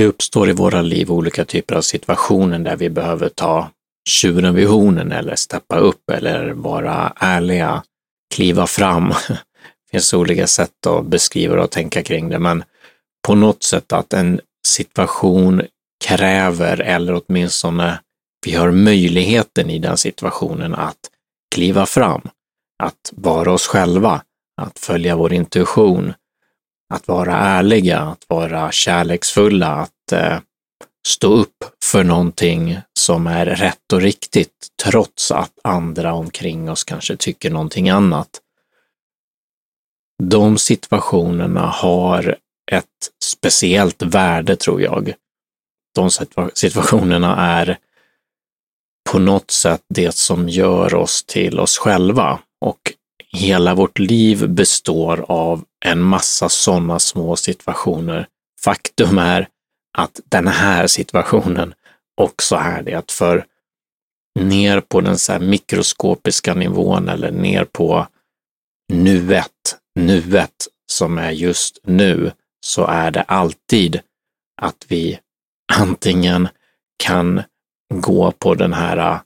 Det uppstår i våra liv olika typer av situationer där vi behöver ta tjuren vid hornen eller steppa upp eller vara ärliga, kliva fram. Det finns olika sätt att beskriva och tänka kring det, men på något sätt att en situation kräver, eller åtminstone vi har möjligheten i den situationen att kliva fram, att vara oss själva, att följa vår intuition, att vara ärliga, att vara kärleksfulla, att eh, stå upp för någonting som är rätt och riktigt, trots att andra omkring oss kanske tycker någonting annat. De situationerna har ett speciellt värde, tror jag. De situationerna är på något sätt det som gör oss till oss själva och hela vårt liv består av en massa sådana små situationer. Faktum är att den här situationen också är det, för ner på den så mikroskopiska nivån eller ner på nuet, nuet som är just nu, så är det alltid att vi antingen kan gå på den här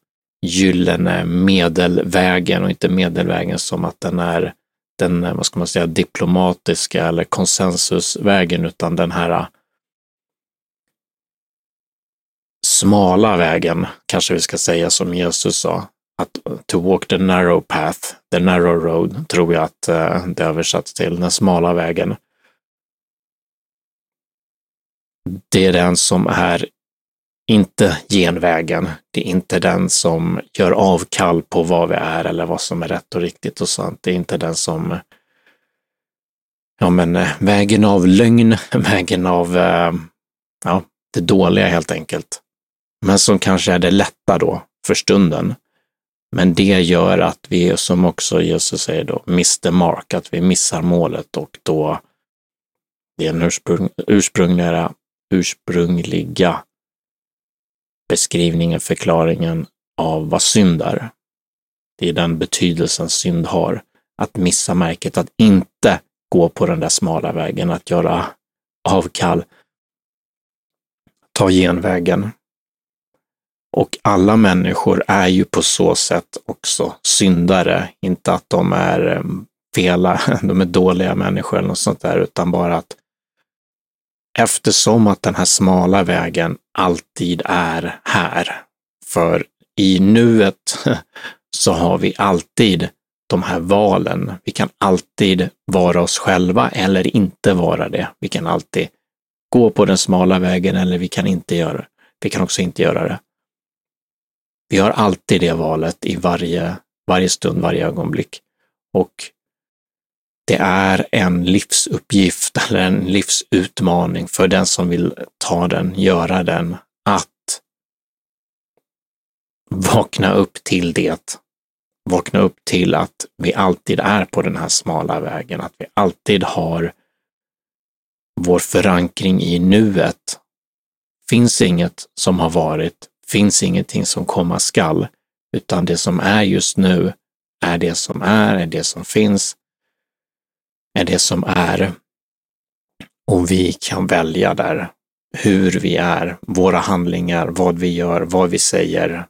gyllene medelvägen och inte medelvägen som att den är den, eh, vad ska man säga, diplomatiska eller konsensusvägen, utan den här eh, smala vägen, kanske vi ska säga som Jesus sa, att to walk the narrow path, the narrow road, tror jag att eh, det översatts till, den smala vägen. Det är den som är inte genvägen. Det är inte den som gör avkall på vad vi är eller vad som är rätt och riktigt och sant. Det är inte den som ja, men eh, vägen av lögn, vägen av eh, ja, det dåliga helt enkelt. Men som kanske är det lätta då för stunden. Men det gör att vi, som också Jesus säger då, miss the mark, att vi missar målet och då det är den ursprung, ursprungliga, ursprungliga beskrivningen, förklaringen av vad synd är. Det är den betydelsen synd har. Att missa märket, att inte gå på den där smala vägen, att göra avkall, ta genvägen. Och alla människor är ju på så sätt också syndare, inte att de är eh, fela, de är dåliga människor eller något sånt där, utan bara att eftersom att den här smala vägen alltid är här. För i nuet så har vi alltid de här valen. Vi kan alltid vara oss själva eller inte vara det. Vi kan alltid gå på den smala vägen eller vi kan inte göra det. Vi kan också inte göra det. Vi har alltid det valet i varje, varje stund, varje ögonblick. Och det är en livsuppgift eller en livsutmaning för den som vill ta den, göra den, att vakna upp till det. Vakna upp till att vi alltid är på den här smala vägen, att vi alltid har vår förankring i nuet. Finns inget som har varit, finns ingenting som komma skall, utan det som är just nu är det som är, är det som finns är det som är. Och vi kan välja där hur vi är, våra handlingar, vad vi gör, vad vi säger,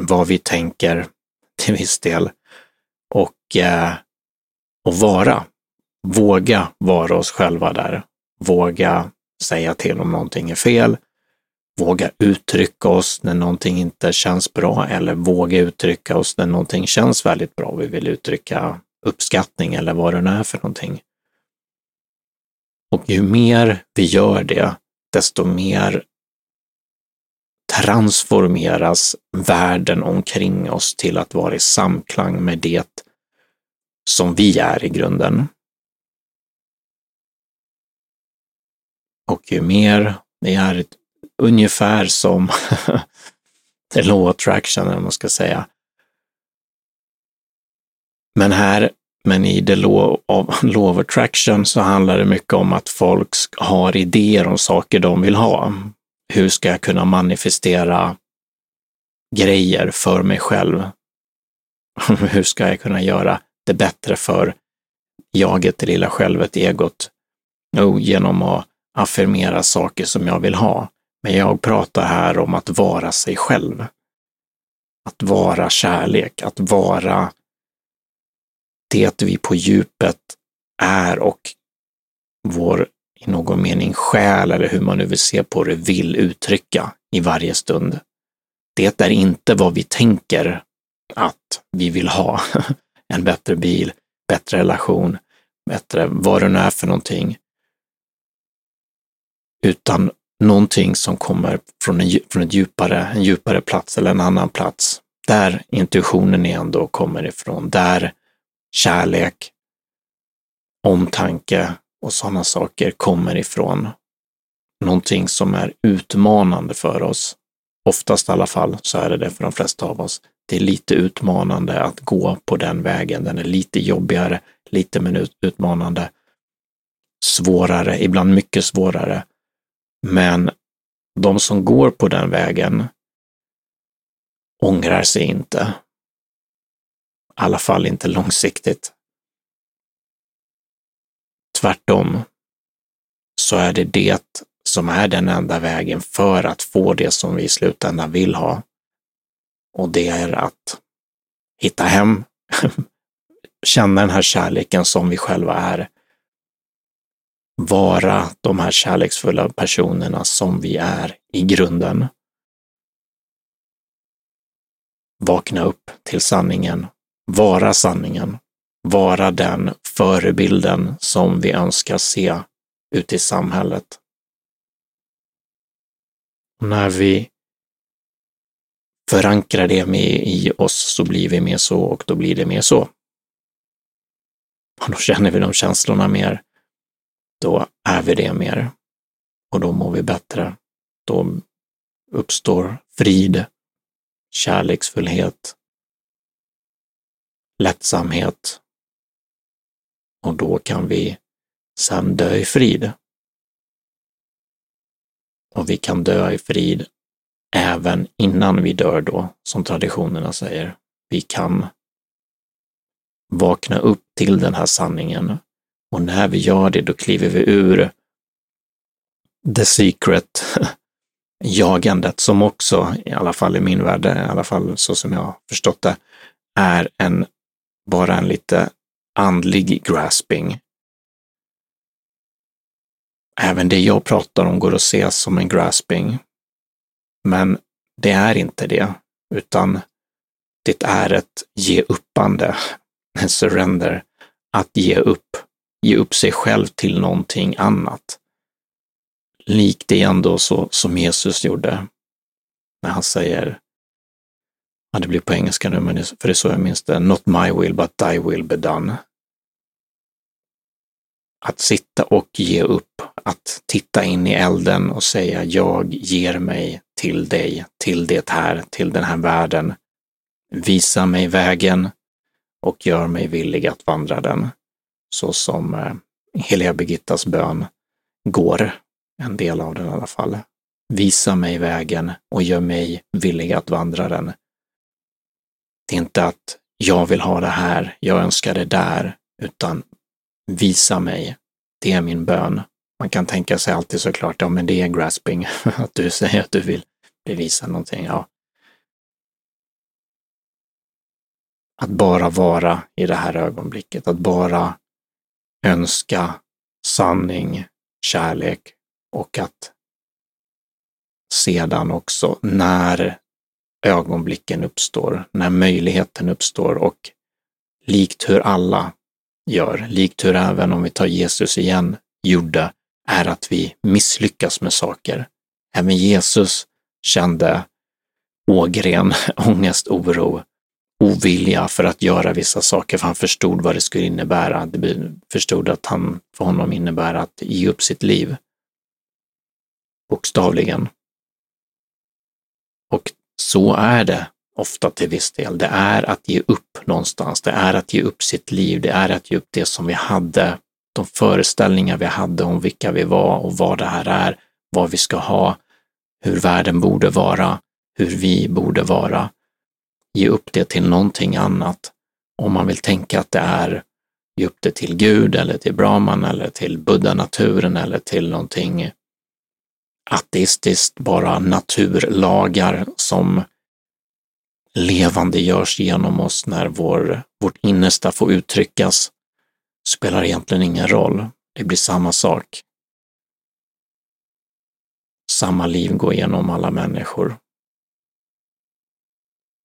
vad vi tänker till viss del. Och, eh, och vara. Våga vara oss själva där. Våga säga till om någonting är fel. Våga uttrycka oss när någonting inte känns bra eller våga uttrycka oss när någonting känns väldigt bra. Vi vill uttrycka uppskattning eller vad det nu är för någonting. Och ju mer vi gör det, desto mer transformeras världen omkring oss till att vara i samklang med det som vi är i grunden. Och ju mer, vi är ungefär som the law attraction, eller man ska säga. Men här men i the law of, law of attraction så handlar det mycket om att folk har idéer om saker de vill ha. Hur ska jag kunna manifestera grejer för mig själv? Hur ska jag kunna göra det bättre för jaget, det lilla självet, egot? Jo, genom att affirmera saker som jag vill ha. Men jag pratar här om att vara sig själv. Att vara kärlek, att vara det vi på djupet är och vår i någon mening själ, eller hur man nu vill se på det, vill uttrycka i varje stund. Det är inte vad vi tänker att vi vill ha. En bättre bil, bättre relation, bättre vad det nu är för någonting. Utan någonting som kommer från en, från ett djupare, en djupare plats eller en annan plats. Där intuitionen ändå kommer ifrån, där kärlek, omtanke och sådana saker kommer ifrån. Någonting som är utmanande för oss. Oftast i alla fall så är det det för de flesta av oss. Det är lite utmanande att gå på den vägen. Den är lite jobbigare, lite men utmanande. Svårare, ibland mycket svårare. Men de som går på den vägen ångrar sig inte. I alla fall inte långsiktigt. Tvärtom så är det det som är den enda vägen för att få det som vi i slutändan vill ha. Och det är att hitta hem, känna den här kärleken som vi själva är, vara de här kärleksfulla personerna som vi är i grunden. Vakna upp till sanningen, vara sanningen, vara den förebilden som vi önskar se ute i samhället. Och när vi förankrar det med i oss så blir vi mer så och då blir det mer så. Och då känner vi de känslorna mer. Då är vi det mer. Och då mår vi bättre. Då uppstår frid, kärleksfullhet, lättsamhet. Och då kan vi sen dö i frid. Och vi kan dö i frid även innan vi dör då, som traditionerna säger. Vi kan vakna upp till den här sanningen och när vi gör det, då kliver vi ur the secret jagandet som också, i alla fall i min värld, i alla fall så som jag har förstått det, är en, bara en lite andlig grasping. Även det jag pratar om går att se som en grasping. Men det är inte det, utan det är ett ge uppande, en surrender, att ge upp, ge upp sig själv till någonting annat. Likt det ändå så som Jesus gjorde när han säger, ja det blir på engelska nu, men för det är så jag minns det, not my will but thy will be done. Att sitta och ge upp, att titta in i elden och säga jag ger mig till dig, till det här, till den här världen. Visa mig vägen och gör mig villig att vandra den. Så som eh, heliga Birgittas bön går, en del av den i alla fall. Visa mig vägen och gör mig villig att vandra den. Det är inte att jag vill ha det här, jag önskar det där, utan visa mig. Det är min bön. Man kan tänka sig alltid såklart, ja men det är grasping, att du säger att du vill bevisa någonting. Ja. Att bara vara i det här ögonblicket, att bara önska sanning, kärlek och att sedan också när ögonblicken uppstår, när möjligheten uppstår och likt hur alla gör, likt hur även om vi tar Jesus igen gjorde, är att vi misslyckas med saker. Även Jesus kände ågren, ångest, oro, ovilja för att göra vissa saker, för han förstod vad det skulle innebära. Det förstod att han, för honom innebär att ge upp sitt liv. Bokstavligen. Och så är det ofta till viss del. Det är att ge upp någonstans. Det är att ge upp sitt liv. Det är att ge upp det som vi hade, de föreställningar vi hade om vilka vi var och vad det här är, vad vi ska ha, hur världen borde vara, hur vi borde vara. Ge upp det till någonting annat om man vill tänka att det är ge upp det till Gud eller till Brahman eller till buddha-naturen eller till någonting ateistiskt, bara naturlagar som levande görs genom oss när vår, vårt innersta får uttryckas, spelar egentligen ingen roll. Det blir samma sak. Samma liv går igenom alla människor.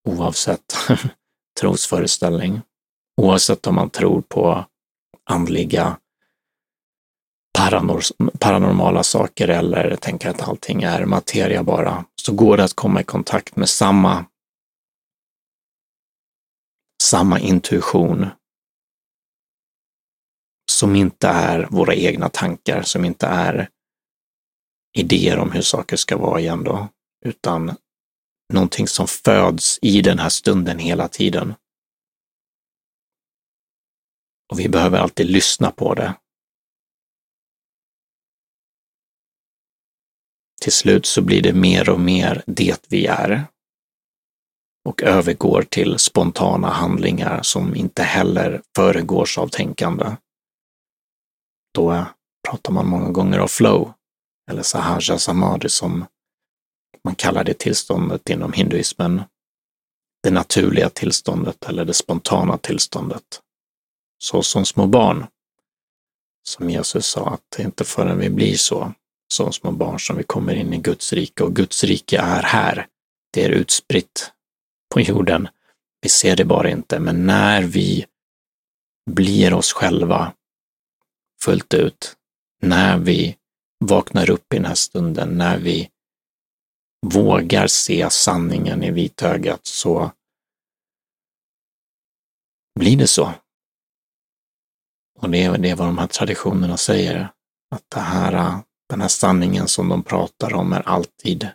Oavsett trosföreställning. Oavsett om man tror på andliga paranormala saker eller tänker att allting är materia bara, så går det att komma i kontakt med samma, samma intuition som inte är våra egna tankar, som inte är idéer om hur saker ska vara igen då, utan någonting som föds i den här stunden hela tiden. Och vi behöver alltid lyssna på det. Till slut så blir det mer och mer det vi är och övergår till spontana handlingar som inte heller föregås av tänkande. Då pratar man många gånger om flow, eller sahaja samadhi som man kallar det tillståndet inom hinduismen. Det naturliga tillståndet eller det spontana tillståndet. Så som små barn. Som Jesus sa att det är inte förrän vi blir så, som små barn, som vi kommer in i Guds rike. Och Guds rike är här. Det är utspritt på jorden. Vi ser det bara inte, men när vi blir oss själva fullt ut, när vi vaknar upp i den här stunden, när vi vågar se sanningen i vitögat så blir det så. Och det är, det är vad de här traditionerna säger, att det här, den här sanningen som de pratar om är alltid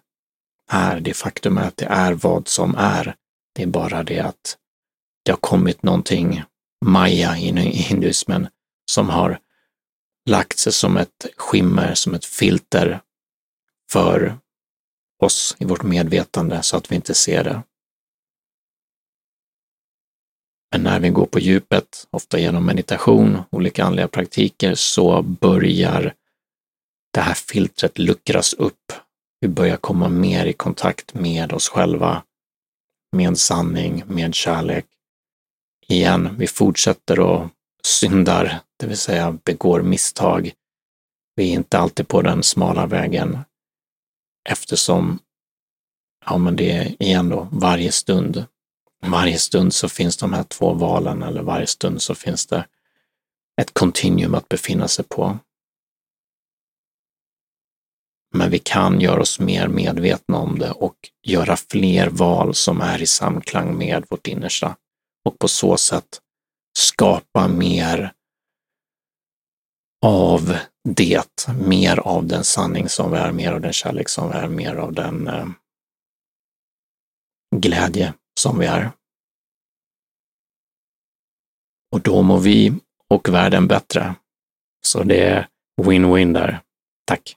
är. Det faktum är att det är vad som är. Det är bara det att det har kommit någonting maya i hinduismen som har lagt sig som ett skimmer, som ett filter för oss i vårt medvetande så att vi inte ser det. Men när vi går på djupet, ofta genom meditation, olika andliga praktiker, så börjar det här filtret luckras upp. Vi börjar komma mer i kontakt med oss själva, med sanning, med kärlek. Igen, vi fortsätter och syndar, det vill säga begår misstag. Vi är inte alltid på den smala vägen eftersom, ja men det är igen då, varje stund, varje stund så finns de här två valen eller varje stund så finns det ett kontinuum att befinna sig på. Men vi kan göra oss mer medvetna om det och göra fler val som är i samklang med vårt innersta och på så sätt skapa mer av det, mer av den sanning som vi är, mer av den kärlek som vi är, mer av den eh, glädje som vi är. Och då mår vi och världen bättre. Så det är win-win där. Tack!